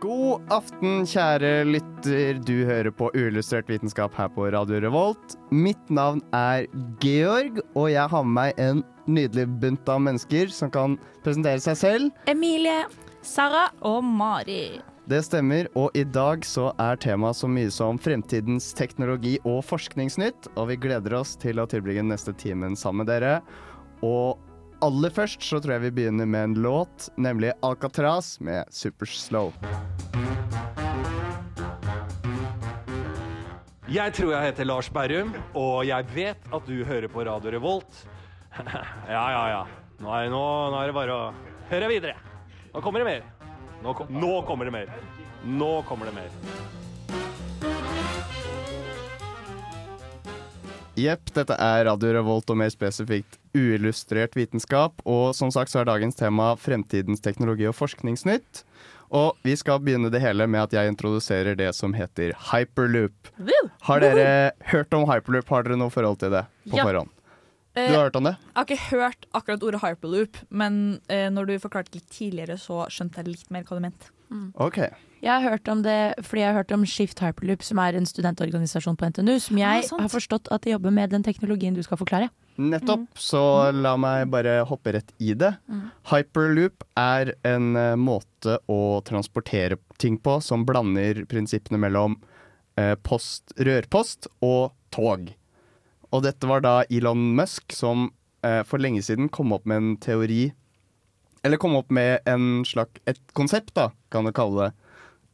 God aften, kjære lytter. Du hører på Uillustrert vitenskap her på Radio Revolt. Mitt navn er Georg, og jeg har med meg en nydelig bunt av mennesker som kan presentere seg selv. Emilie, Sara og Mari. Det stemmer, og i dag så er temaet så mye som fremtidens teknologi og forskningsnytt, og vi gleder oss til å tilbringe neste timen sammen med dere. Og aller først så tror jeg vi begynner med en låt, nemlig Alcatraz med Superslow. Jeg tror jeg heter Lars Berrum, og jeg vet at du hører på Radio Revolt. ja, ja, ja. Nå er, nå, nå er det bare å høre videre. Nå kommer det mer. Nå, kom, nå kommer det mer. Nå kommer det mer. Jepp, dette er Radio Revolt og mer spesifikt uillustrert vitenskap. Og som sagt så er dagens tema fremtidens teknologi og forskningsnytt. Og vi skal begynne det hele med at jeg introduserer det som heter hyperloop. Har dere hørt om hyperloop? Har dere noe forhold til det på Ja. forhånd? Du Eh, har hørt om det? Jeg har ikke hørt akkurat ordet hyperloop, men eh, når du forklarte litt tidligere, så skjønte jeg litt mer hva du mente. OK. Jeg har hørt om det fordi jeg har hørt om Shift Hyperloop, som er en studentorganisasjon på NTNU, som jeg Ah, har forstått at de jobber med den teknologien du skal forklare. Nettopp. Så la meg bare hoppe rett i det. Hyperloop er en uh, måte å transportere ting på som blander prinsippene mellom uh, post, rørpost og tog. Og dette var da Elon Musk som uh, for lenge siden kom opp med en teori Eller kom opp med en slags, et konsept, da, kan du kalle det.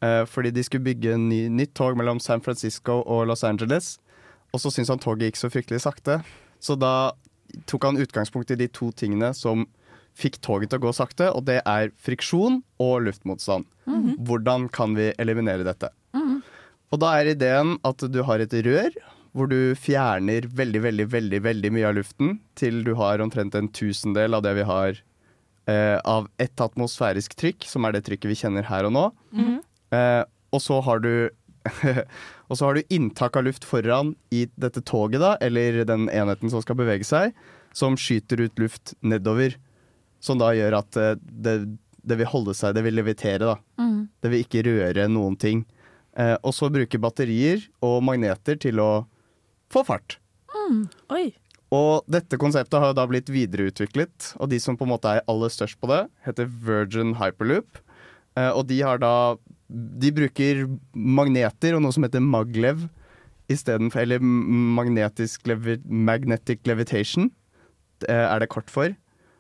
Eh, fordi de skulle bygge ny, nytt tog mellom San Francisco og Los Angeles. Og så syntes han toget gikk så fryktelig sakte. Så da tok han utgangspunkt i de to tingene som fikk toget til å gå sakte, og det er friksjon og luftmotstand. Hvordan kan vi eliminere dette? Og da er ideen at du har et rør hvor du fjerner veldig, veldig, veldig, veldig mye av luften til du har omtrent en tusendel av det vi har eh, av ett atmosfærisk trykk, som er det trykket vi kjenner her og nå. Eh, og så har du Og så har du inntak av luft foran i dette toget, da, eller den enheten som skal bevege seg, som skyter ut luft nedover. Som da gjør at eh, det, det vil holde seg, det vil levitere, da. Det vil ikke røre noen ting. Eh, og så bruke batterier og magneter til å få fart. Oi. Og dette konseptet har jo da blitt videreutviklet, og de som på en måte er aller størst på det, heter Virgin Hyperloop. Eh, og de har da De bruker magneter og noe som heter maglev istedenfor Eller magnetisk levi, magnetic levitation, eh, er det kort for.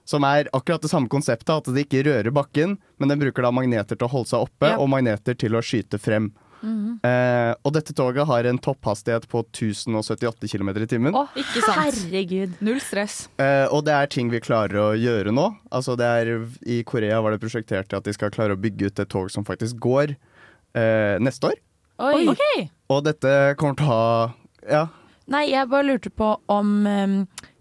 Som er akkurat det samme konseptet, at det ikke rører bakken, men den bruker da magneter til å holde seg oppe, Ja. og magneter til å skyte frem. Eh, og dette toget har en topphastighet på 1078 km i timen. Å, Ikke sant. herregud. Null stress. Eh, og det er ting vi klarer å gjøre nå. Altså det er, I Korea var det prosjektert at de skal klare å bygge ut et tog som faktisk går eh, neste år. Oi. Okay. Og dette kommer til å ha Ja. Nei, jeg bare lurte på om um,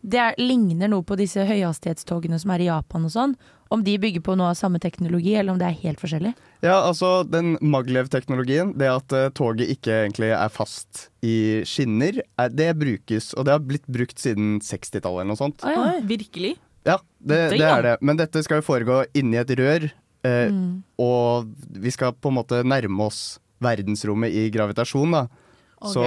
det er, ligner noe på disse høyhastighetstogene som er i Japan og sånn. Om de bygger på noe av samme teknologi, eller om det er helt forskjellig. ja, altså den maglev-teknologien, det at uh, toget ikke egentlig er fast i skinner, er, det brukes. Og det har blitt brukt siden 60-tallet eller noe sånt. Å, ja. Virkelig? Ja, det, det er det. Men dette skal jo foregå inni et rør. Eh, Og vi skal på en måte nærme oss verdensrommet i gravitasjon, da. Så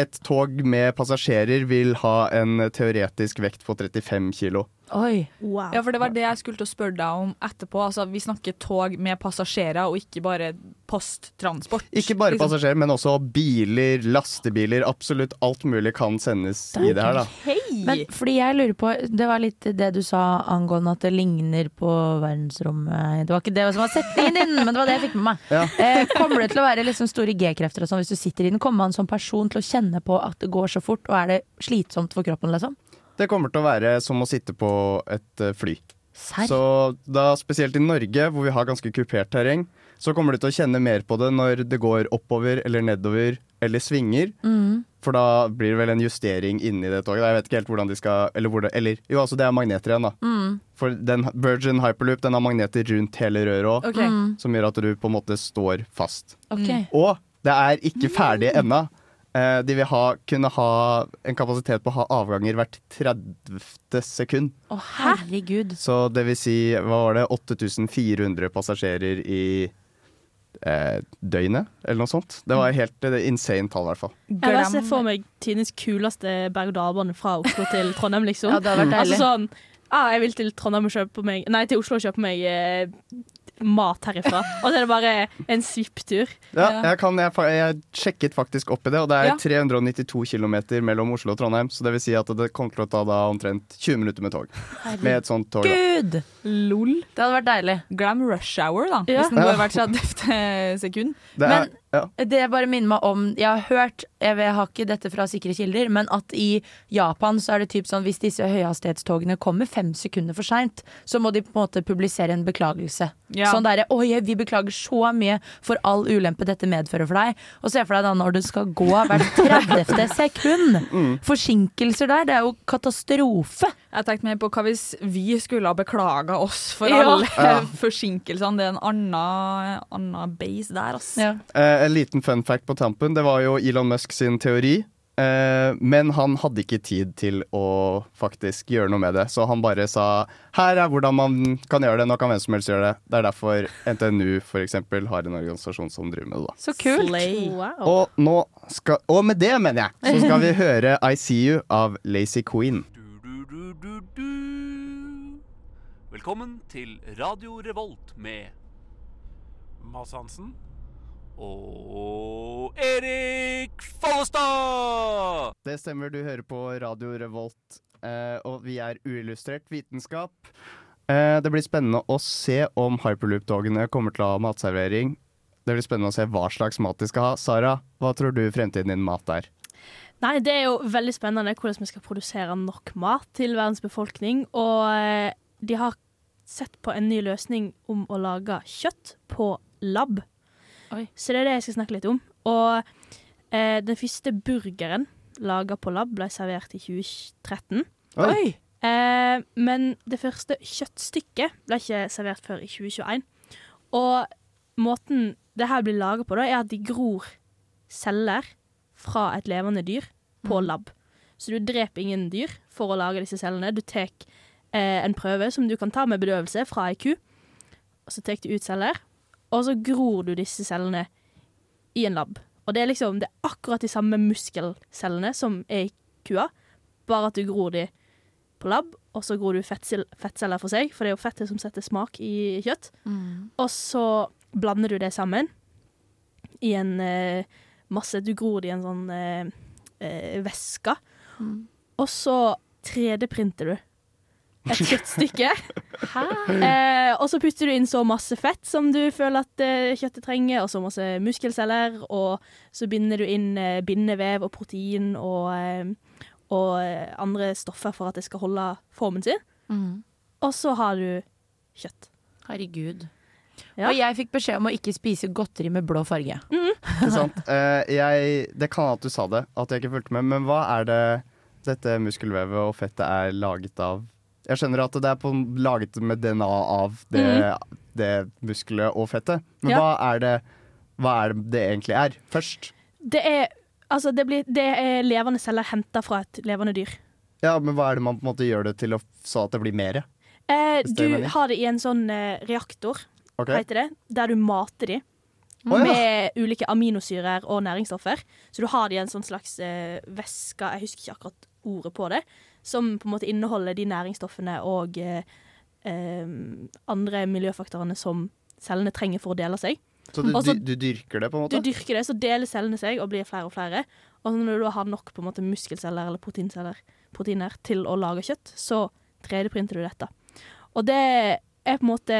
et tog med passasjerer vil ha en teoretisk vekt på 35 kilo. Oi. Wow. Ja, for det var det jeg skulle til å spørre deg om etterpå. Altså, vi snakker tog med passasjerer, og ikke bare posttransport. Ikke bare liksom. passasjerer, men også biler, lastebiler. Absolutt alt mulig kan sendes i det her, da. Hei! Men fordi jeg lurer på, det var litt det du sa angående at det ligner på verdensrommet. Det var ikke det som var setningen din, men det var det jeg fikk med meg. Ja. Eh, kommer det til å være liksom store G-krefter og sånn hvis du sitter i den? Kommer man som person til å kjenne på at det går så fort, og er det slitsomt for kroppen, liksom? Det kommer til å være som å sitte på et eh, fly. Sær? Så da spesielt i Norge, hvor vi har ganske kupert terreng, så kommer du til å kjenne mer på det når det går oppover eller nedover eller svinger. Mm. For da blir det vel en justering inni det toget. Jeg vet ikke helt hvordan de skal Eller, hvor det, eller jo, altså det er magneter igjen, da. Mm. For den Virgin Hyperloop den har magneter rundt hele røret òg, OK. Mm. som gjør at du på en måte står fast. Okay. Og det er ikke ferdig ennå. Eh, de vil ha, kunne ha en kapasitet på å ha avganger hvert 30. sekund. Å, herregud. Så det vil si, hva var det, 8400 passasjerer i eh, døgnet, eller noe sånt. Det var helt det insane tall, i hvert fall. Jeg ser for meg tidenes kuleste berg-og-dal-bane fra Oslo til Trondheim, liksom. Ja, det hadde vært deilig. Altså sånn ah, Jeg vil til Trondheim og kjøpe meg Nei, til Oslo og kjøpe meg eh, mat herifra. Og så er det bare en svipptur. Ja, jeg, kan, jeg, jeg sjekket faktisk opp i det, og det er Ja. 392 km mellom Oslo og Trondheim. Så det vil si at det kommer til å ta da omtrent 20 minutter med tog. Med et sånt tog. Gud! Lol. Det hadde vært deilig. Glem rush hour, da. Ja. Hvis den går hvert 30. sekund. Det er, Men- ja. Det bare minner meg om Jeg har hørt, jeg har ikke dette fra sikre kilder, men at i Japan så er det typ sånn hvis disse høyhastighetstogene kommer fem sekunder for seint, så må de på en måte publisere en beklagelse. Ja. Sånn derre 'Oi, vi beklager så mye for all ulempe dette medfører for deg'. Og se for deg da når det skal gå hvert 30. sekund. Forsinkelser der, det er jo katastrofe. Jeg tenkte mer på hva hvis vi skulle ha beklaga oss for Ja. alle Ja. forsinkelsene. Det er en annen, annen base der, Ja Eh, en liten fun fact på tampen. Det var jo Elon Musk sin teori. Eh, men han hadde ikke tid til å faktisk gjøre noe med det, så han bare sa her er hvordan man kan gjøre det. Nå kan hvem som helst gjøre det. Det er derfor NTNU for eksempel, har en organisasjon som driver med det. da Så kult. Wow. Og, nå skal, og med det, mener jeg, så skal vi høre I See You av Lazy Queen. Du, du, du, du, du. Velkommen til Radio Revolt med Mads Hansen. Og Erik Follestad! Det stemmer, du hører på Radio Revolt, eh, og vi er uillustrert vitenskap. Eh, det blir spennende å se om hyperloop-togene kommer til å ha matservering. Det blir spennende å se hva slags mat de skal ha. Sara, hva tror du fremtiden din mat er? Nei, det er jo veldig spennende hvordan vi skal produsere nok mat til verdens befolkning. Og eh, de har sett på en ny løsning om å lage kjøtt på lab. Oi. Så det er det jeg skal snakke litt om. Og eh, den første burgeren laga på lab ble servert i 2013. Oi! Eh, men det første kjøttstykket ble ikke servert før i 2021. Og måten det her blir laga på, da, er at de gror celler fra et levende dyr på lab. Så du dreper ingen dyr for å lage disse cellene. Du tar eh, en prøve som du kan ta med bedøvelse fra ei ku, og så tar du ut celler, og så gror du disse cellene i en lab. Og det er liksom det er akkurat de samme muskelcellene som er i kua, bare at du gror de på lab, og så gror du fettcell- fettceller for seg, for det er jo fettet som setter smak i kjøtt. Og så blander du det sammen i en eh, masse Du gror det i en sånn eh, eh, væske. Og så 3D-printer du et kjøttstykke. Eh, og så putter du inn så masse fett som du føler at eh, kjøttet trenger, og så masse muskelceller, og så binder du inn eh, bindevev og protein og, eh, og eh, andre stoffer for at det skal holde formen sin. Mm. Og så har du kjøtt. Herregud. Ja. Og jeg fikk beskjed om å ikke spise godteri med blå farge. Ikke sant? Eh, jeg, det kan at du sa det, at jeg ikke fulgte med, men hva er det dette muskelvevet og fettet er laget av? Jeg skjønner at det er på, laget med DNA av det, det muskelet og fettet, men Ja. hva, er det, hva er det det egentlig er, først? Det er, altså det blir, det er levende celler henta fra et levende dyr. Ja, men hva er det man på en måte gjør det til å, så at det blir mer? Eh, du har det i en sånn eh, reaktor, okay. heter det, der du mater de ja. med ulike aminosyrer og næringsstoffer. Så du har det i en sånn slags eh, væske, jeg husker ikke akkurat ordet på det, som på en måte inneholder de næringsstoffene og eh, eh, andre miljøfaktorene som cellene trenger for å dele seg. Så du, Også, du, dyrker det, på en måte? Du dyrker det, så deler cellene seg og blir flere og flere. Og når du har nok på en måte muskelceller eller proteinceller, proteiner til å lage kjøtt, så 3D-printer du dette. Og det er på en måte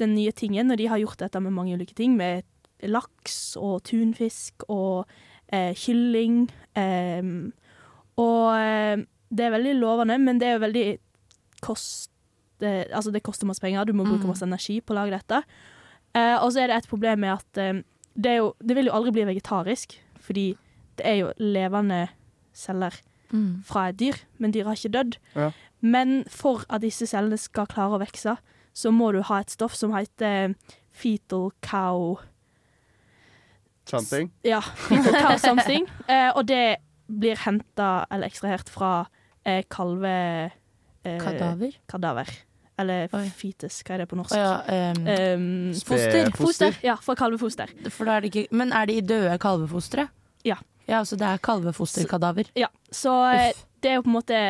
den nye tingen, og de har gjort dette med mange ulike ting, med laks og tunfisk og eh, kylling. Eh, og eh, det er veldig lovende, men det er jo veldig kost... Det, altså det koster masse penger, du må bruke Mm. masse energi på å lage dette. Eh, og så er det et problem med at eh, det, er jo, det vil jo aldri bli vegetarisk, fordi det er jo levende celler Mm. fra et dyr, men dyret har ikke dødd. Ja. Men for at disse cellene skal klare å vokse, så må du ha et stoff som heter fetal cow Something. Ja, fetal cow something. Eh, og det blir henta eller ekstrahert fra eh, kalve... Eh, Kadaver? Kadaver. Eller Oi. fetus, hva er det på norsk? Oh, ja, um, Um, Foster. foster. Ja, fra kalvefoster. For da er det ikke Men er de døde kalvefostre? Ja. Ja, så det er kalvefosterkadaver. Ja, så Uff. det er jo på en måte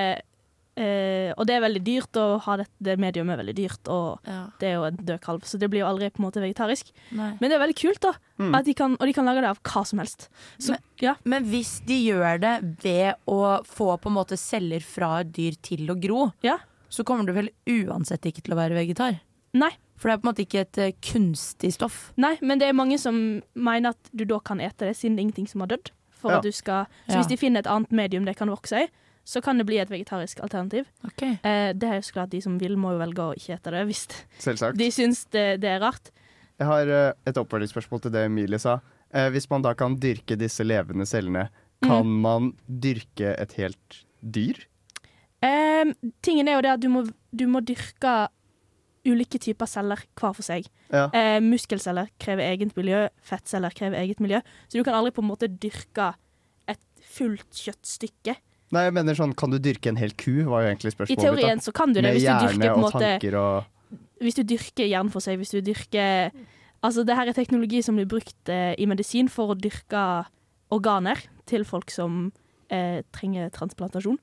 eh, Og det er veldig dyrt å ha det, det mediumet, er veldig dyrt, og Ja. det er jo en død kalv, så det blir jo aldri på en måte vegetarisk. Nei. Men det er veldig kult, da. Mm. At de kan, og de kan lage det av hva som helst. Så, Men- ja. Men hvis de gjør det ved å få på en måte celler fra et dyr til å gro, Ja. så kommer du vel uansett ikke til å være vegetar? Nei. For det er på en måte ikke et eh, kunstig stoff. Nei, men det er mange som mener at du da kan ete det, siden det er ingenting som har dødd. For Ja. at du skal, så Ja. hvis de finner et annet medium det kan vokse i, så kan det bli et vegetarisk alternativ. Okay. Eh, det er jo så klart de som vil, må jo velge å ikke ete det, hvis Selvsagt. de syns det, det er rart. Jeg har eh, et oppfølgingsspørsmål til det Emilie sa. Eh, hvis man da kan dyrke disse levende cellene, kan man dyrke et helt dyr? Eh, tingen er jo det at du må, du må dyrke ulike typer celler hver for seg. Ja. Eh, muskelceller krever eget miljø, fettceller krever eget miljø. Så du kan aldri på en måte dyrke et fullt kjøttstykke. Nei, jeg mener sånn, Kan du dyrke en hel ku? var jo egentlig spørsmålet. I teorien så kan du det, Med hvis du dyrker på en måte og Hvis du dyrker hjernen for seg, hvis du dyrker Altså, det her er teknologi som blir brukt eh, i medisin for å dyrke organer til folk som eh, trenger transplantasjon.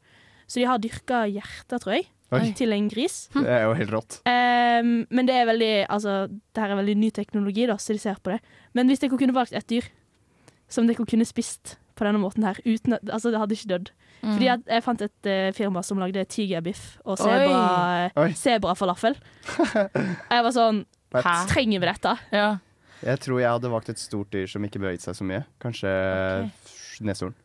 Så de har dyrka hjerter, tror jeg, Oi. til en gris. Det er jo helt rått. Um, men det er veldig Altså, det her er veldig ny teknologi, da, så de ser på det. Men hvis dere kunne valgt et dyr som dere kunne spist på denne måten her, uten at Altså, det hadde ikke dødd. Mm. Fordi jeg, jeg fant et uh, firma som lagde tigerbiff og sebrafalafel. jeg var sånn Hæ? Trenger vi dette? Ja. Jeg tror jeg hadde valgt et stort dyr som ikke beveget seg så mye. Kanskje neshorn.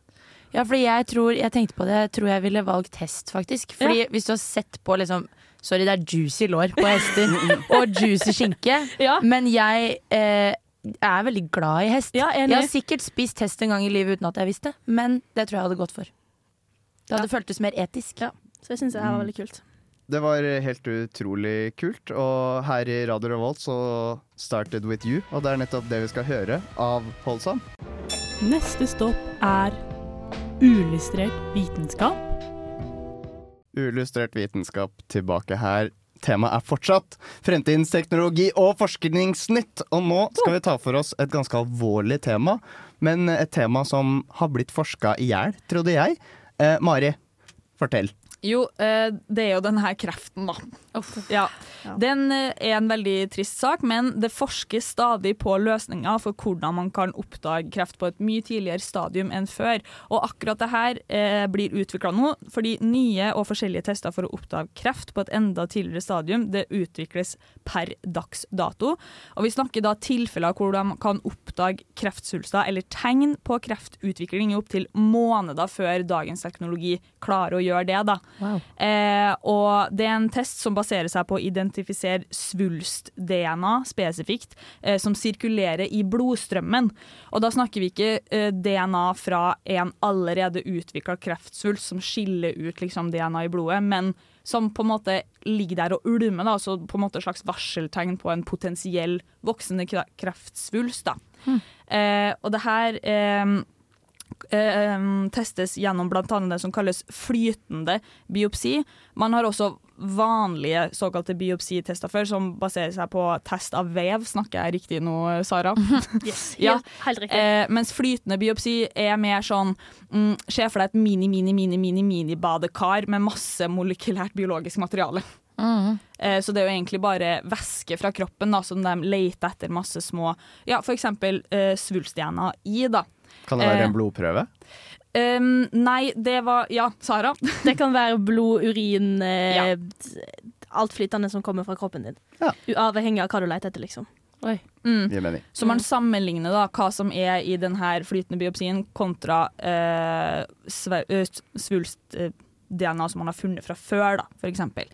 Ja, fordi jeg tror Jeg tenkte på det, jeg tror jeg ville valgt hest, faktisk. Fordi hvis du har sett på liksom Sorry, det er juicy lår på hester og juicy skinke, Ja. men jeg eh, er veldig glad i hest. Ja, Jeg har sikkert spist hest en gang i livet uten at jeg visste, men det tror jeg hadde gått for. Det hadde føltes mer etisk. Ja. Så jeg syns det her var veldig kult. Det var helt utrolig kult. Og her i Radio Revolt så started with you, og det er nettopp det vi skal høre av Holsam. Neste stopp er uillustrert vitenskap. Uillustrert vitenskap tilbake her. Temaet er fortsatt fremtidens teknologi og forskningsnytt. Og nå skal vi ta for oss et ganske alvorlig tema, men et tema som har blitt forska i hjel, trodde jeg. Eh, Mari, fortell. Jo, eh, det er jo denne kreften, da. Ja. Ja. Den eh, er en veldig trist sak, men det forskes stadig på løsninger for hvordan man kan oppdage kreft på et mye tidligere stadium enn før. Og akkurat det her eh, blir utvikla nå, fordi nye og forskjellige tester for å oppdage kreft på et enda tidligere stadium, det utvikles per dags dato. Og vi snakker da tilfeller hvor de kan oppdage kreftsvulster eller tegn på kreftutvikling i opptil måneder før dagens teknologi klarer å gjøre det. da. Wow. Eh, og det er en test som baserer seg på å identifisere svulst-DNA spesifikt, eh, som sirkulerer i blodstrømmen. Og da snakker vi ikke eh, DNA fra en allerede utvikla kreftsvulst som skiller ut liksom, DNA i blodet, men som på en måte ligger der og ulmer, da, så på en måte et slags varseltegn på en potensiell voksende kreftsvulst. Da. Eh, og det her eh, eh, testes gjennom bl.a. det som kalles flytende biopsi. Man har også vanlige såkalte biopsitester før, som baserer seg på test av vev. Snakker jeg riktig nå, Sara? Yes, Ja. helt, helt riktig. Eh, mens flytende biopsi er mer sånn mm, Se for deg et mini, mini, mini, mini, mini-badekar med masse molekylært biologisk materiale. Mm. Eh, så det er jo egentlig bare væske fra kroppen da, som de leter etter masse små Ja, eksempel eh, svulst-DNA i, da. Kan det være Eh, en blodprøve? Um, nei, det var Ja, Sara. Det kan være blod, urin, eh, Ja. alt flytende som kommer fra kroppen din. Ja. Uavhengig av hva du leter etter, liksom. Mm. Så man sammenligner da hva som er i denne flytende biopsien kontra eh, eh, svulst-DNA som man har funnet fra før, da, for eksempel.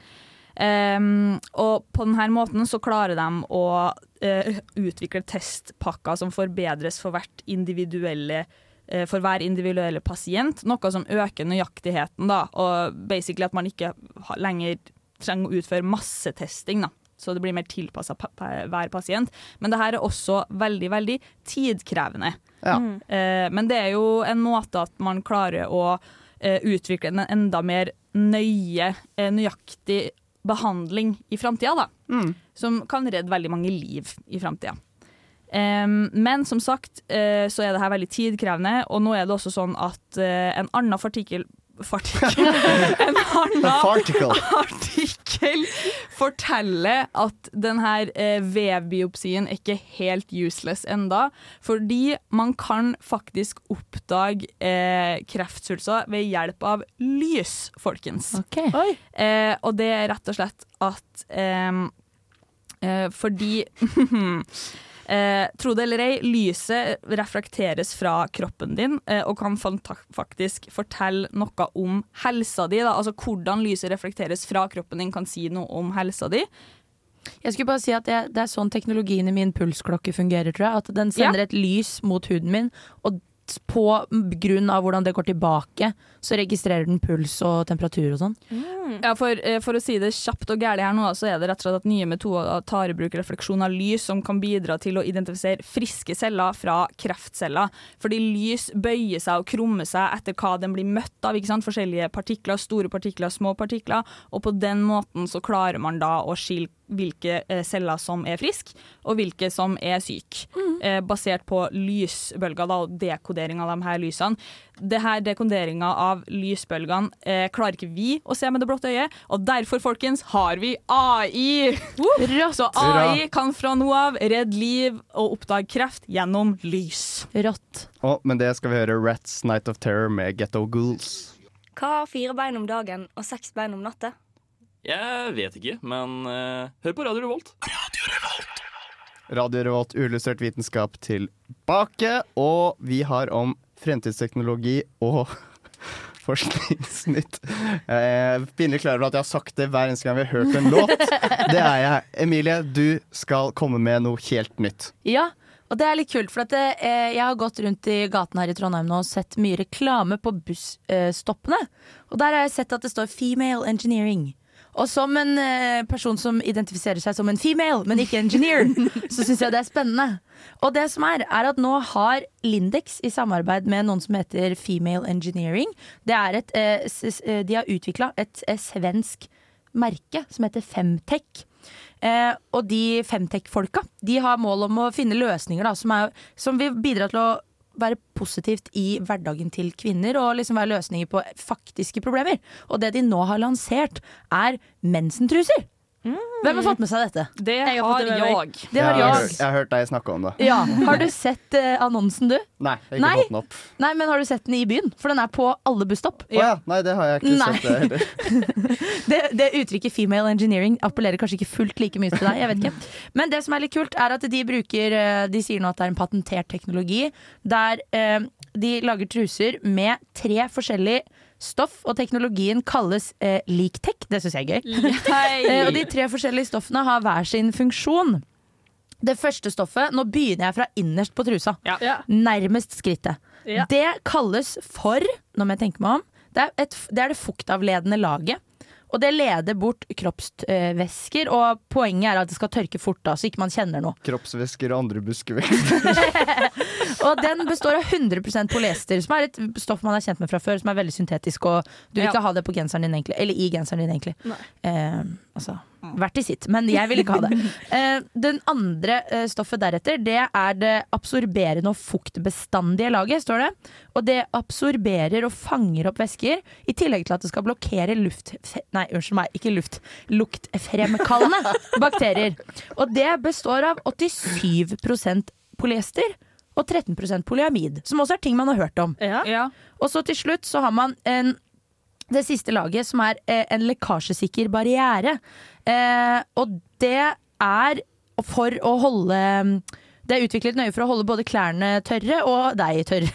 Ehm, og på denne måten så klarer de å uh, utvikle testpakker som forbedres for hvert individuelle eh, for hver individuelle pasient, noe som øker nøyaktigheten. Da, og basically at man ikke lenger trenger å utføre massetesting. Da. Så det blir mer tilpassa hver pasient. Men det her er også veldig, veldig tidkrevende. Ja. Eh, men det er jo en måte at man klarer å eh, utvikle en enda mer nøye, eh, nøyaktig behandling i framtida, da. Som kan redde veldig mange liv i framtida. Men som sagt eh, så er det her veldig tidkrevende, og nå er det også sånn at eh, en annen fartikkel Fartikkel En annen artikkel forteller at denne eh, vevbiopsien er ikke helt useless enda, fordi man kan faktisk oppdage eh, kreftsvulster ved hjelp av lys, folkens. Eh, og det er rett og slett at eh, fordi Eh, tro det eller ei, lyset reflekteres fra kroppen din eh, og kan faktisk fortelle noe om helsa di. Da. Altså Hvordan lyset reflekteres fra kroppen din kan si noe om helsa di. Jeg skulle bare si at jeg, det er sånn teknologien i min pulsklokke fungerer, tror jeg. At den sender et lys mot huden min, og på grunn av hvordan det går tilbake, så registrerer den puls og temperatur og sånn. Ja, for, eh, for å si det kjapt og gærlig her nå, så er det rett og slett at nye metoder tar i bruk refleksjon av lys som kan bidra til å identifisere friske celler fra kreftceller. Fordi lys bøyer seg og krummer seg etter hva den blir møtt av. ikke sant? Forskjellige partikler, store partikler, små partikler. Og på den måten så klarer man da å skille hvilke eh, celler som er friske, og hvilke som er syke. Eh, basert på lysbølger da, og dekodering av de her lysene. Det her Dekoderinga av lysbølgene eh, klarer ikke vi å se med det blotte øyet, og derfor folkens har vi AI! Så AI kan fra nå av redde liv og oppdage kreft gjennom lys. Rått. Oh, men det skal vi høre Rats Night of Terror med Getto Ghouls. Hva har fire bein om dagen og seks bein om natta? Jeg vet ikke, men uh, hør på Radio Revolt. Radio Revolt, Radio Revolt, uillustrert vitenskap tilbake. Og vi har om fremtidsteknologi og forskningsnytt. Er pinlig klar over at jeg har sagt det hver eneste gang vi har hørt en låt. Det er jeg. Emilie, du skal komme med noe helt nytt. Ja, og det er litt kult, for at det, eh, jeg har gått rundt i gaten her i Trondheim nå og sett mye reklame på busstoppene. Og der har jeg sett at det står 'female engineering'. Og som en eh, person som identifiserer seg som en female, men ikke engineer, så syns jeg det er spennende. Og det som er, er at nå har Lindex i samarbeid med noen som heter Female Engineering Det er et, eh, eh, De har utvikla et eh, svensk merke som heter Femtech. Eh, og de Femtech-folka De har mål om å finne løsninger da, som, er, som vil bidra til å være positivt i hverdagen til kvinner, og liksom være løsninger på faktiske problemer. Og det de nå har lansert, er mensentruser. Hvem har fått med seg dette? Det har har med meg. jeg. Det har jeg, har jeg. jeg har hørt deg snakke om det. Ja, Har du sett uh, annonsen, du? Nei, jeg har ikke Nei. fått den opp. Nei, men har du sett den i byen? For den er på alle busstopp. Oh, ja. Nei, det har jeg ikke Nei. sett det heller. Det, det uttrykket female engineering appellerer kanskje ikke fullt like mye til deg. jeg vet ikke. Men det som er litt kult, er at de bruker eh, De sier nå at det er en patentert teknologi der uh, de lager truser med tre forskjellige stoff, og teknologien kalles eh, leaktech. Det syns jeg er gøy. Eh, og de tre forskjellige stoffene har hver sin funksjon. Det første stoffet Nå begynner jeg fra innerst på trusa. Nærmest skrittet. Ja. Det kalles for, nå må jeg tenke meg om, det er, et, det, er det fuktavledende laget. Og det leder bort kroppsvæsker, og poenget er at det skal tørke fort, da, så ikke man kjenner noe. Kroppsvæsker og andre buskevekster. Og den består av 100% polyester, som er et stoff man er kjent med fra før, som er veldig syntetisk, og du vil Ja. ikke ha det på genseren din, egentlig. Eller i genseren din, egentlig. Eh, altså, hvert i sitt, men jeg vil ikke ha det. Uh, den andre uh, stoffet deretter, det er det absorberende og fuktbestandige laget, står det. Og det absorberer og fanger opp væsker, i tillegg til at det skal blokkere luft... Nei, unnskyld meg, ikke luft. Luktfremkallende bakterier. Og det består av 87% polyester og 13% polyamid, som også er ting man har hørt om. Ja. Og så til slutt så har man en, det siste laget, som er eh, en lekkasjesikker barriere. Eh, og det er for å holde det er utviklet nøye for å holde både klærne tørre og deg tørr.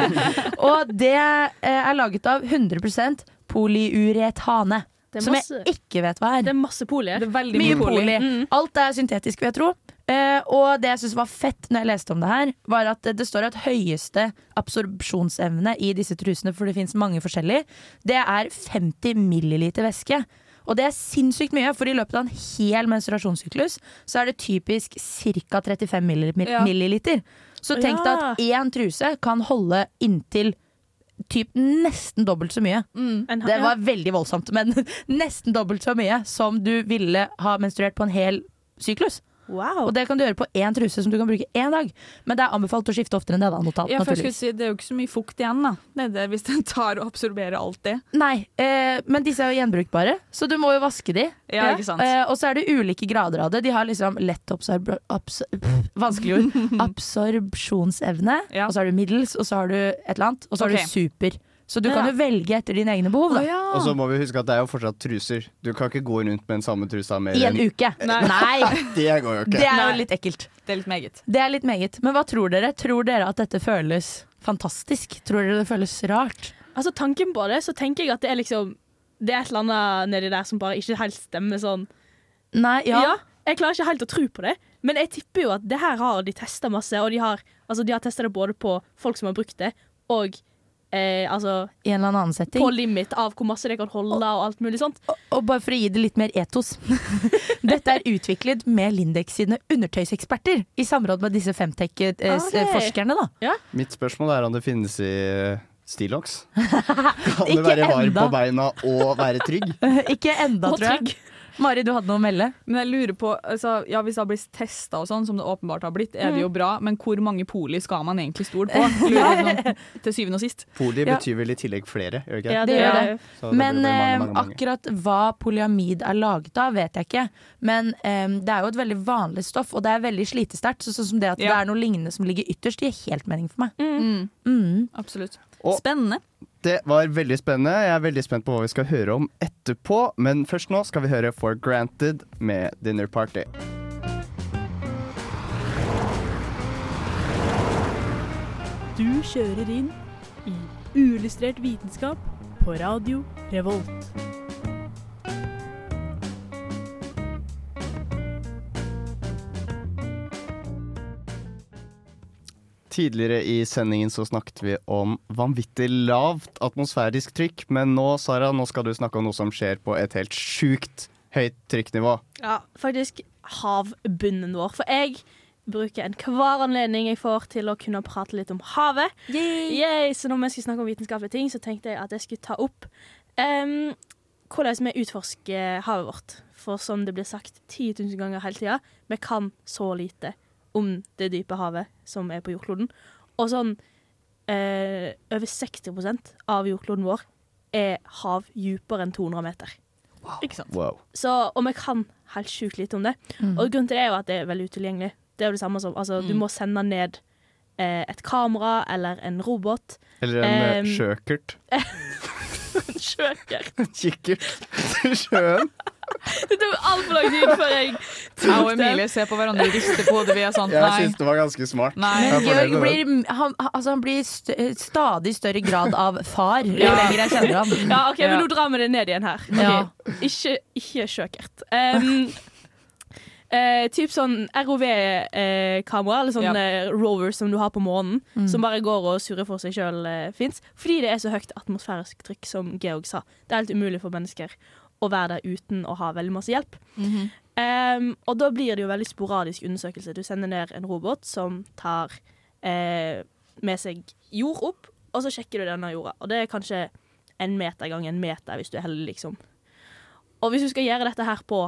og det eh, er laget av 100 polyuretane. Det er som masse- jeg ikke vet hva er. Det er masse poli. Det er veldig Mye mye poli. poli. Mm. Alt er syntetisk, vil jeg tro. Eh, og det jeg syns var fett når jeg leste om det her, var at det står at høyeste absorpsjonsevne i disse trusene, for det fins mange forskjellige, det er 50 milliliter væske. Og det er sinnssykt mye, for i løpet av en hel menstruasjonssyklus så er det typisk ca. 35 milli Ja. milliliter. Så tenk deg at én truse kan holde inntil typ nesten dobbelt så mye. Mm. Det var veldig voldsomt, men nesten dobbelt så mye som du ville ha menstruert på en hel syklus. Wow. Og det kan du gjøre på én truse som du kan bruke én dag. Men det er anbefalt å skifte oftere enn det, da, notat, Ja, si, det er jo ikke så mye fukt igjen, da. Det er det, hvis den tar og absorberer alt det. Nei, eh, men disse er jo gjenbrukbare, så du må jo vaske de. Ja, ikke sant. Eh, og så er det ulike grader av det. De har liksom lett absorb... Vanskelig ord. Absorpsjonsevne. Ja. Og så har du middels, og så har du et eller annet. Og så har du super. Så du Ja. kan jo velge etter dine egne behov. Da. Og så må vi huske at det er jo fortsatt truser. Du kan ikke gå rundt med den samme trusa mer I en enn uke. Nei. Nei. Det går jo ikke. Det er jo litt ekkelt. Det er litt meget. Det er litt meget. Men hva tror dere? Tror dere at dette føles fantastisk? Tror dere det føles rart? Altså Tanken på det, så tenker jeg at det er liksom Det er et eller annet nedi der som bare ikke helt stemmer sånn. Nei, ja. Ja, jeg klarer ikke helt å tro på det, men jeg tipper jo at det her har de testa masse, og de har, altså, de har testa det både på folk som har brukt det, og eh, altså I en eller annen setting. på limit av hvor masse det kan holde, og alt mulig sånt. Og bare for å gi det litt mer etos. Dette er utviklet med Lindex sine undertøyseksperter i samråd med disse. Femtech-forskerne, da. Mitt spørsmål er om det finnes i eh, Stillongs. Kan Ikke være varm på beina og være trygg? Ikke enda, Og tror jeg. Mari, du hadde noe å melde? Men jeg lurer på, altså, ja, Hvis det har blitt testa, og sånn, som det åpenbart har blitt, er det jo bra, men hvor mange poli skal man egentlig stole på? Lurer jeg sånn, til syvende og sist. Poli Ja. betyr vel i tillegg flere, gjør det ikke? Ja, Det gjør det. Det Men mange, eh, mange, mange. akkurat hva polyamid er laget av, vet jeg ikke. Men um, det er jo et veldig vanlig stoff, og det er veldig slitesterkt. Så sånn som det at det er noe lignende som ligger ytterst, det gir helt mening for meg. Mm, Mm. absolutt. Og- Spennende. Det var veldig spennende. Jeg er veldig spent på hva vi skal høre om etterpå. Men først nå skal vi høre For Granted med Dinner Party. Du kjører inn i Uillustrert vitenskap på radio Revolt. Tidligere i sendingen så snakket vi om vanvittig lavt atmosfærisk trykk, men nå, Sara, nå skal du snakke om noe som skjer på et helt sjukt høyt trykknivå. Ja, faktisk havbunnen vår. For jeg bruker enhver anledning jeg får til å kunne prate litt om havet. Yay! Så når vi skulle snakke om vitenskapelige ting, så tenkte jeg at jeg skulle ta opp um, hvordan vi utforsker havet vårt. For som det blir sagt 10 000 ganger hele tida, vi kan så lite om det dype havet som er på jordkloden. Og sånn eh, over 60% av jordkloden vår er hav dypere enn 200 meter. Ikke sant? Wow. Så, og vi kan helt sjukt lite om det. Mm. Og grunnen til det er jo at det er veldig utilgjengelig. Det er jo det samme som, altså, Du må sende ned eh, et kamera eller en robot. Eller en um, En sjøkert. En Kikkert til sjøen. Det tok altfor lang tid før jeg Jeg og Emilie ser på hverandre og rister på hodet. Vi er sånn Jeg syns det var ganske smart. Nei. Men Georg blir, han, altså han blir st stadig større grad av far jo Ja. lenger jeg kjenner ham. Ja, OK, men nå drar vi det ned igjen her. Ja. Ikke, ikke sjøkert. Um, eh, typ sånn ROV-kamera, eller sånn Ja. eh, rover som du har på månen, Mm. som bare går og surrer for seg sjøl, eh, fins. Fordi det er så høyt atmosfærisk trykk, som Georg sa. Det er helt umulig for mennesker å være der uten å ha veldig masse hjelp. Mhm. Um, og da blir det jo veldig sporadisk undersøkelse. Du sender ned en robot som tar eh, med seg jord opp, og så sjekker du denne jorda. Og det er kanskje en meter gang en meter, hvis du er heldig, liksom. Og hvis du skal gjøre dette her på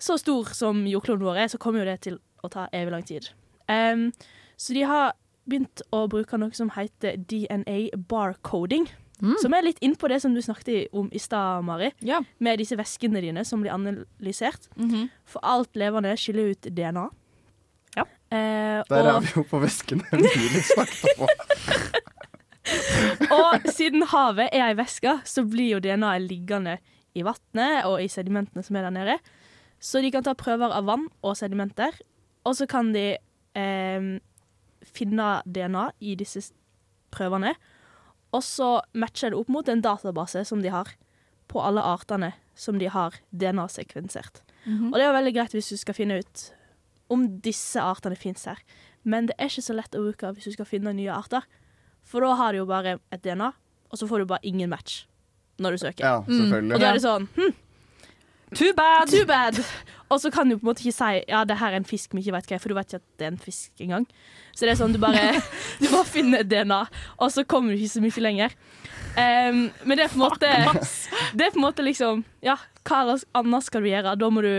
så stor som jordkloden vår er, så kommer jo det til å ta evig lang tid. Um, så de har begynt å bruke noe som heter DNA barcoding. Mm. Som er litt inn på det som du snakket om i stad, Mari. Ja. Med disse væskene dine som blir analysert. Mhm. For alt levende skiller ut DNA. Ja. Eh, Der er vi jo på væskene Emilie snakket om. og siden havet er ei væske, så blir jo DNA-et liggende i vannet og i sedimentene som er der nede. Så de kan ta prøver av vann og sedimenter, og så kan de eh, finne DNA i disse prøvene. Og så matcher det opp mot en database som de har på alle artene som de har DNA-sekvensert. Mhm. Og det er veldig greit hvis du skal finne ut om disse artene fins her. Men det er ikke så lett å bruke hvis du skal finne nye arter. For da har du jo bare et DNA, og så får du bare ingen match når du søker. Ja, selvfølgelig. Og da er det sånn hm, Too bad! Too bad! Og så kan du på en måte ikke si ja, det her er en fisk vi ikke vet hva er, for du vet ikke at det er en fisk engang. Så det er sånn du bare, du bare finner DNA, og så kommer du ikke så mye lenger. Um, men det er på en måte Det er på en måte liksom Ja, hva annet skal du gjøre? Da må du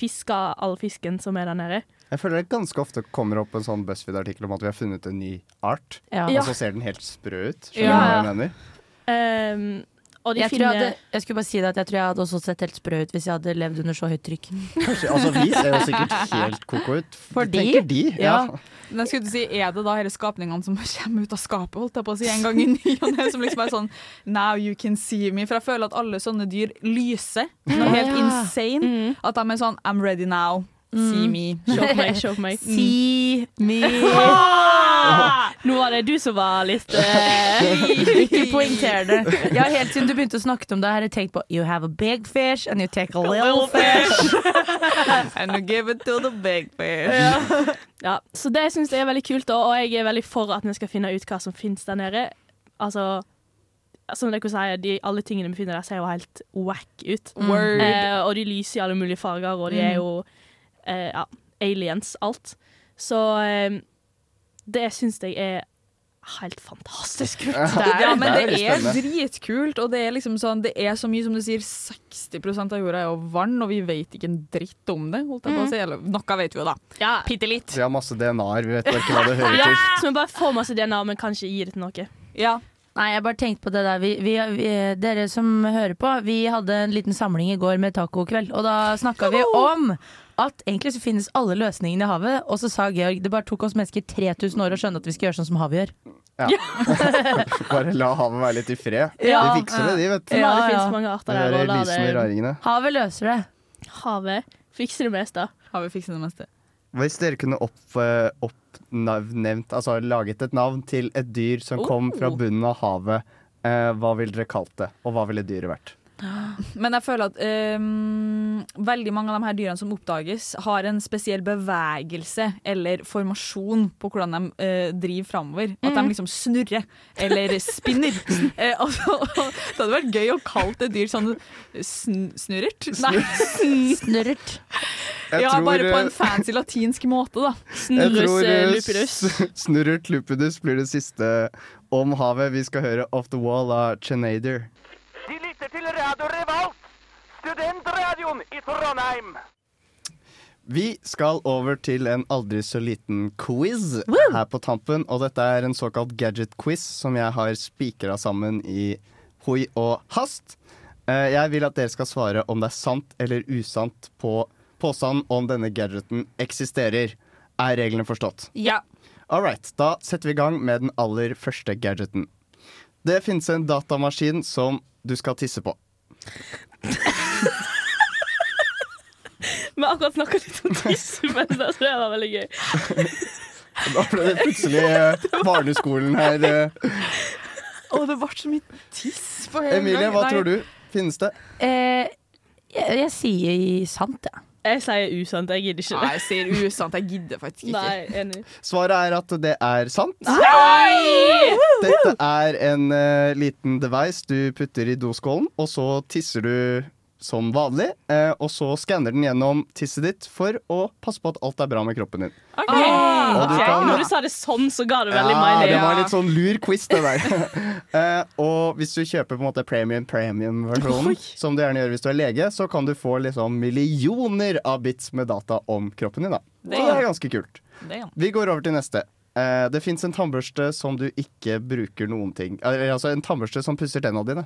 fiske all fisken som er der nede. Jeg føler det ganske ofte kommer opp en sånn BuzzFeed-artikkel om at vi har funnet en ny art, Ja. og så ser den helt sprø ut. Skjønner Ja. hva jeg mener? De Jeg, finner jeg, hadde, jeg skulle bare si det at jeg tror jeg hadde også sett helt sprø ut hvis jeg hadde levd under så høyt trykk. Kanskje, altså Vi ser jo sikkert helt koko ut. Fordi? Tenker de. Ja. Men jeg skulle si, Er det da disse skapningene som kommer ut av skapet holdt jeg på å si, en gang i ny og ne, som liksom er sånn Now you can see me. For jeg føler at alle sånne dyr lyser. Noe helt insane. At de er sånn I'm ready now. See me. Show meg, show meg. See me. Nå var det du som var litt eh, Ikke poengter det. Ja, helt siden du begynte å snakke om det, har jeg tenkt på You have a big fish and you take a little fish. And you give it to the big fish. Ja. ja, så det syns jeg er veldig kult, og jeg er veldig for at vi skal finne ut hva som finnes der nede. Altså, som dere sier, de, alle tingene vi finner der, ser jo helt wack ut. Word. Eh, og de lyser i alle mulige farger, og de er jo eh, ja, aliens, alt. Så eh, det syns jeg er helt fantastisk kult. Ja, men Det er det er dritkult, og det er liksom sånn Det er så mye som du sier, 60% av jorda er jo vann, og vi vet ikke en dritt om det. Holdt jeg på å si. Eller, noe vet vi jo, da. Ja. Bitte litt. Vi har masse DNA-er, vi vet bare ikke hva det hører ja, til. så vi bare får masse DNA, men kanskje gi det til noe. Ja. Nei, jeg bare tenkte på det der. Vi, vi, vi, dere som hører på, vi hadde en liten samling i går med tacokveld, og da snakka vi om at egentlig så finnes alle løsningene i havet, og så sa Georg det bare tok oss mennesker 3000 år å skjønne at vi skal gjøre sånn som havet gjør. Bare la havet være litt i fred. Ja. De fikser det, de, vet du. Ja, Ja, det ja. finnes mange arter De der. Og la det. Havet løser det. havet fikser det meste. Havet fikser det meste. Hvis dere kunne opp, eh, oppnevnt, altså laget et navn til et dyr som kom fra Oh. bunnen av havet, eh, hva ville dere kalt det? Og hva ville dyret vært? Men jeg føler at um, veldig mange av de her dyrene som oppdages, har en spesiell bevegelse eller formasjon på hvordan de uh, driver framover. At de liksom snurrer eller spinner. uh, altså, det hadde vært gøy å kalle et dyr sånn sn snurrert. Nei, Snørret. Jeg ja, tror, bare på eh, en fancy latinsk måte, da. Snurrus eh, eh, lupidus. lupidus blir det siste om havet. Vi skal høre Off The Wall av Chenader. Til Radio Revolt, studentradioen i Trondheim. Vi skal over til en aldri så liten quiz her på tampen. Og dette er en såkalt gadget-quiz som jeg har spikra sammen i hoi og hast. Eh, Jeg vil at dere skal svare om det er sant eller usant på påstanden om denne gadgeten eksisterer. Er reglene forstått? Ja. All right, da setter vi i gang med den aller første gadgeten. Det finnes en datamaskin som du skal tisse på. Vi har akkurat snakka litt om tissemens, men det var veldig gøy. Da ble det plutselig eh, barneskolen her. eh. Å, det ble så mye tiss på en Emilie, gang. hva Nei. tror du? Finnes det? Eh, jeg, jeg sier sant, jeg. Jeg sier usant, jeg gidder ikke Nei, jeg sier usant. Jeg gidder faktisk ikke. Nei, enig. Svaret er at det er sant. Nei! Dette er en uh, liten device du putter i doskålen, og så tisser du som vanlig. eh, og så skanner den gjennom tisset ditt for å passe på at alt er bra med kroppen din. Ok. Og du kan- Når du sa det sånn, så ga det veldig Ja, mening. det var litt sånn lur quiz, det der. Eh, og hvis du kjøper på en måte premium premium-versjonen, som du gjerne gjør hvis du er lege, så kan du få liksom millioner av bits med data om kroppen din. da. Så det er ganske kult. Er. Vi går over til neste. Eh, det fins en tannbørste som du ikke bruker noen ting Altså en tannbørste som pusser tennene dine.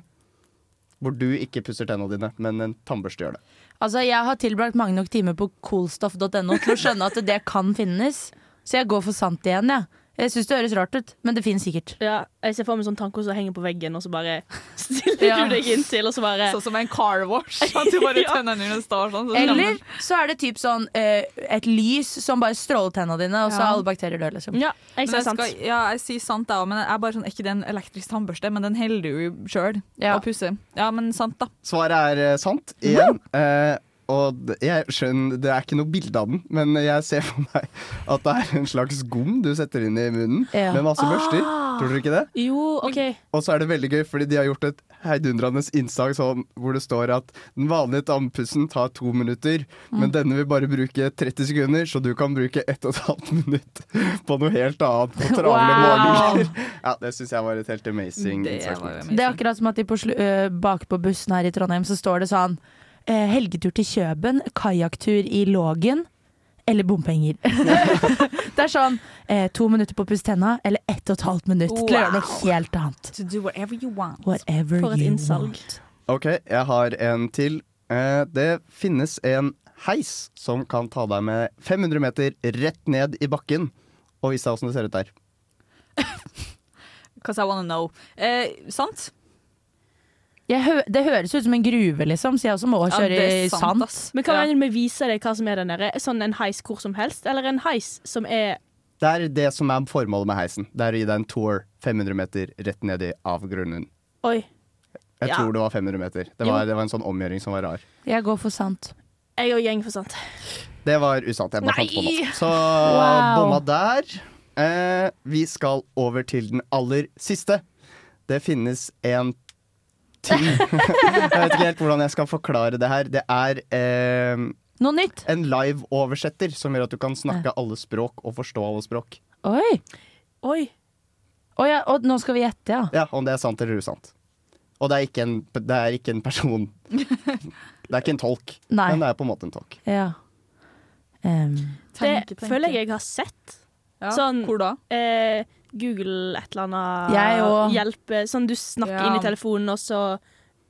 Hvor du ikke pusser tennene dine, men en tannbørste gjør det. Altså, jeg har tilbrakt mange nok timer på coolstoff.no til å skjønne at det kan finnes. Så jeg går for sant igjen, jeg. Jeg syns det høres rart ut, men det finnes sikkert. Ja, jeg ser for meg sånn tanko som henger på veggen, og så bare stiller Ja. du deg inntil, og så bare Sånn som en car wash. At du bare tenner den står sånn. så Eller så er det typ sånn eh, et lys som bare stråler tennene dine, og så Ja. er alle bakterier døde. Liksom. Ja, jeg sier sant. skal, ja, jeg sier sant, jeg òg, men jeg er bare sånn, ikke det en elektrisk tannbørste? Men den holder du sjøl Ja. og pusser. Ja, men sant, da. Svaret er eh, sant igjen. Eh, og jeg skjønner, Det er ikke noe bilde av den, men jeg ser for meg at det er en slags gom du setter inn i munnen Ja. med masse børster. Ah. Tror dere ikke det? Jo, OK. Og så er det veldig gøy, fordi de har gjort et heidundrende innslag sånn, hvor det står at den vanlige tannpussen tar to minutter, men denne vil bare bruke 30 sekunder, så du kan bruke ett og et halvt minutt på noe helt annet på travle Wow. morgener. Ja, det syns jeg var et helt amazing Det. Det er akkurat som at de på slu, øh, bak på bussen her i Trondheim så står det sånn eh, Helgetur til Kjøben, kajakktur i Lågen eller bompenger. det er sånn eh, to minutter på å pusse tenna eller ett og et halvt minutt til å gjøre noe helt annet. To do whatever you want. Whatever For et innsalg. OK, jeg har en til. Eh, det finnes en heis som kan ta deg med 500 meter rett ned i bakken. Og vis deg åssen det ser ut der. Cause I wanna know. Eh, sant? Jeg hø det høres ut som en gruve, liksom, så jeg også må kjøre ja, i sant, sand. ass. Men hva Ja. mener du med vise deg hva som er der nede? Sånn en heis hvor som helst, eller en heis som er Det er det som er formålet med heisen. Det er å gi deg en tour 500 meter rett ned i avgrunnen. Oi. Jeg Ja. tror det var 500 meter. Det var, det var en sånn omgjøring som var rar. Jeg går for sant. Jeg og gjeng for sant. Det var usant. Jeg bare fant på noe. Så Wow. bomma der. Eh, vi skal over til den aller siste. Det finnes en ting Jeg vet ikke helt hvordan jeg skal forklare det her. Det er eh, Noe nytt. en live-oversetter som gjør at du kan snakke alle språk og forstå alle språk. Oi. Oi. Å ja, og nå skal vi gjette, ja. Ja, Om det er sant eller usant. Og det er ikke en, det er ikke en person. Det er ikke en tolk, Nei. men det er på en måte en tolk. ja. Um, Det Tenke, tenke. føler jeg jeg har sett. Ja. Sånn- Hvor da? Eh, Google et eller annet Jeg òg. hjelpe Sånn du snakker Ja. inn i telefonen, og så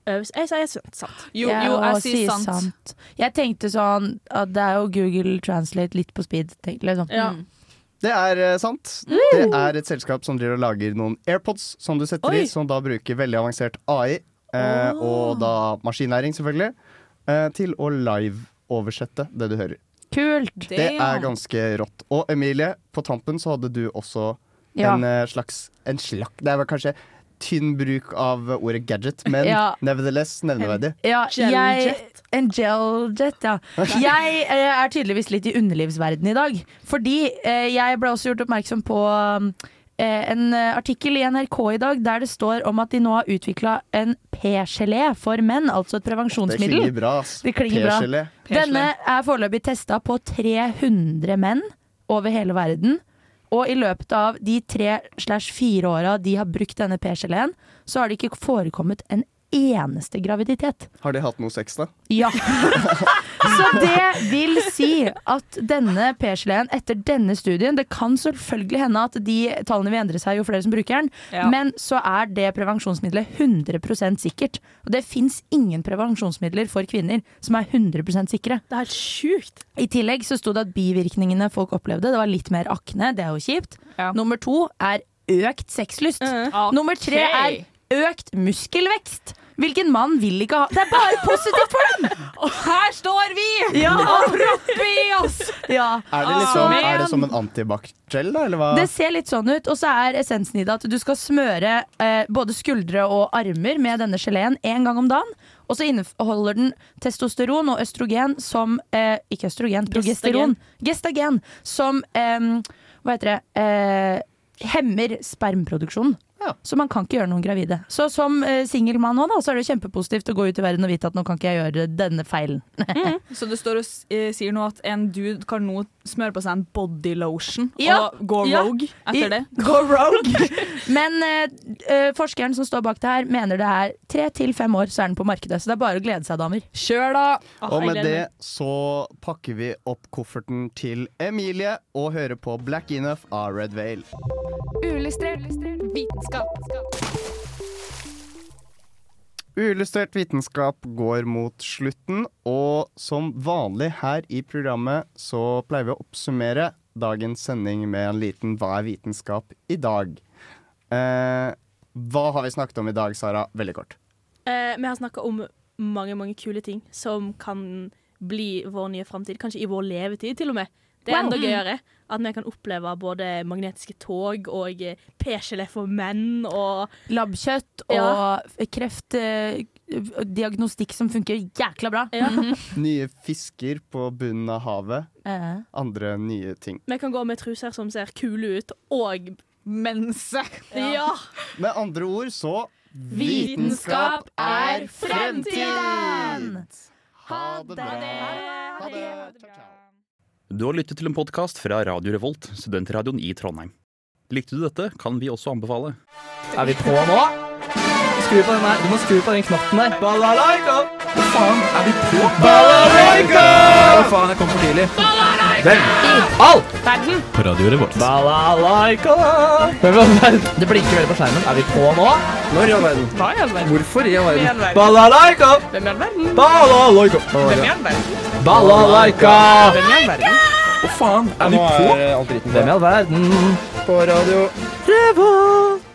øves Jeg sier sant. sant. Jo, jeg jo, jeg sier sant. Jeg tenkte sånn at det er jo Google Translate litt på speed. Tenk, liksom. Ja. Mm. Det er eh, sant. Det er et selskap som driver og lager noen AirPods som du setter Oi. i, som da bruker veldig avansert AI, eh, og da maskinlæring selvfølgelig, eh, til å live-oversette det du hører. Kult. Det er ganske rått. Og Emilie, på tampen så hadde du også Ja. en eh, slags En slak, Det er vel kanskje tynn bruk av ordet gadget, men Ja. nevertheless nevneverdig. Ja, jeg, Geljet. en geljet, ja. Jeg eh, er tydeligvis litt i underlivsverden i dag. Fordi eh, jeg ble også gjort oppmerksom på eh, en artikkel i NRK i dag der det står om at de nå har utvikla en P-gelé for menn, altså et Det prevensjonsmiddel. klinger bra, ass. Det klinger bra. P-gelé. Denne er foreløpig testa på 300 menn over hele verden. Og i løpet av de tre slash fire åra de har brukt denne P-geleen, så har det ikke forekommet en eneste graviditet. Har de hatt noe sex, da? Ja. Så det vil si at denne P-geleen etter denne studien Det kan selvfølgelig hende at de tallene vil endre seg jo flere som bruker den, Ja. men så er det prevensjonsmiddelet 100% sikkert. Og det fins ingen prevensjonsmidler for kvinner som er 100% sikre. Det er helt sjukt. I tillegg så sto det at bivirkningene folk opplevde, det var litt mer akne, det er jo kjipt. Ja. Nummer to er økt sexlyst. Nummer tre er økt muskelvekst. Hvilken mann vil ikke ha Det er bare positivt for dem! Og her står vi! Ja. Og propper i oss! Ja. Er det, liksom, Ah, er det som en antibac-gel, da? Eller hva? Det ser litt sånn ut, og så er essensen i det at du skal smøre eh, både skuldre og armer med denne geleen én gang om dagen. Og så inneholder den testosteron og østrogen som eh, Ikke østrogen, progesteron. Gestagen. Som eh, Hva heter det? Eh, hemmer spermproduksjonen. Ja. Så man kan ikke gjøre noen gravide. Så som uh, singel mann nå, da, så er det kjempepositivt å gå ut i verden og vite at nå kan ikke jeg gjøre denne feilen. Så det står og eh, sier nå at en dude kan nå smøre på seg en body lotion Ja. og gå Ja. rogue etter det. Go rogue! Men uh, eh, forskeren som står bak det her, mener det er tre til fem år, så er den på markedet. Så det er bare å glede seg, damer. Kjør, da! Og med det så pakker vi opp kofferten til Emilie og hører på Black Enough av Red Veil. Uillustrert vitenskap. Uillustrert vitenskap går mot slutten, og som vanlig her i programmet så pleier vi å oppsummere dagens sending med en liten Hva er vitenskap i dag? Eh, hva har vi snakket om i dag, Sara? Veldig kort. Eh, vi har snakka om mange mange kule ting som kan bli vår nye framtid. Kanskje i vår levetid, til og med. Det er enda Wow. enda gøyere at vi kan oppleve både magnetiske tog og eh, p-gelé for menn og Labbkjøtt og kreftdiagnostikk som funker jækla bra. Nye fisker på bunnen av havet. Eh. Andre nye ting. Vi kan gå med truser som ser kule ut, og Mense. Ja. Med andre ord så Vitenskap er fremtiden! Ha det bra. Ha det. Du har lyttet til en podkast fra Radio Revolt, studentradioen i Trondheim. Likte du dette, kan vi også anbefale. Er vi på nå? Skru på den der. Du må skru på den knatten der. Balalaika! Hva faen, er vi på? Balalaika! Hva faen, jeg kom for tidlig. Hvem? All! Verden. På radioen vårt. Balalaika! Hvem i all verden? Det blinker veldig på skjermen. Er vi på nå? Når i all verden? Hva i all verden? Hvorfor i all verden? Balalaika! Hvem i all verden? Balalaika! Hvem i all verden? Balalaika! Hvem i all verden? Hva faen, er vi på? Hvem i all verden? På Radio Revolt.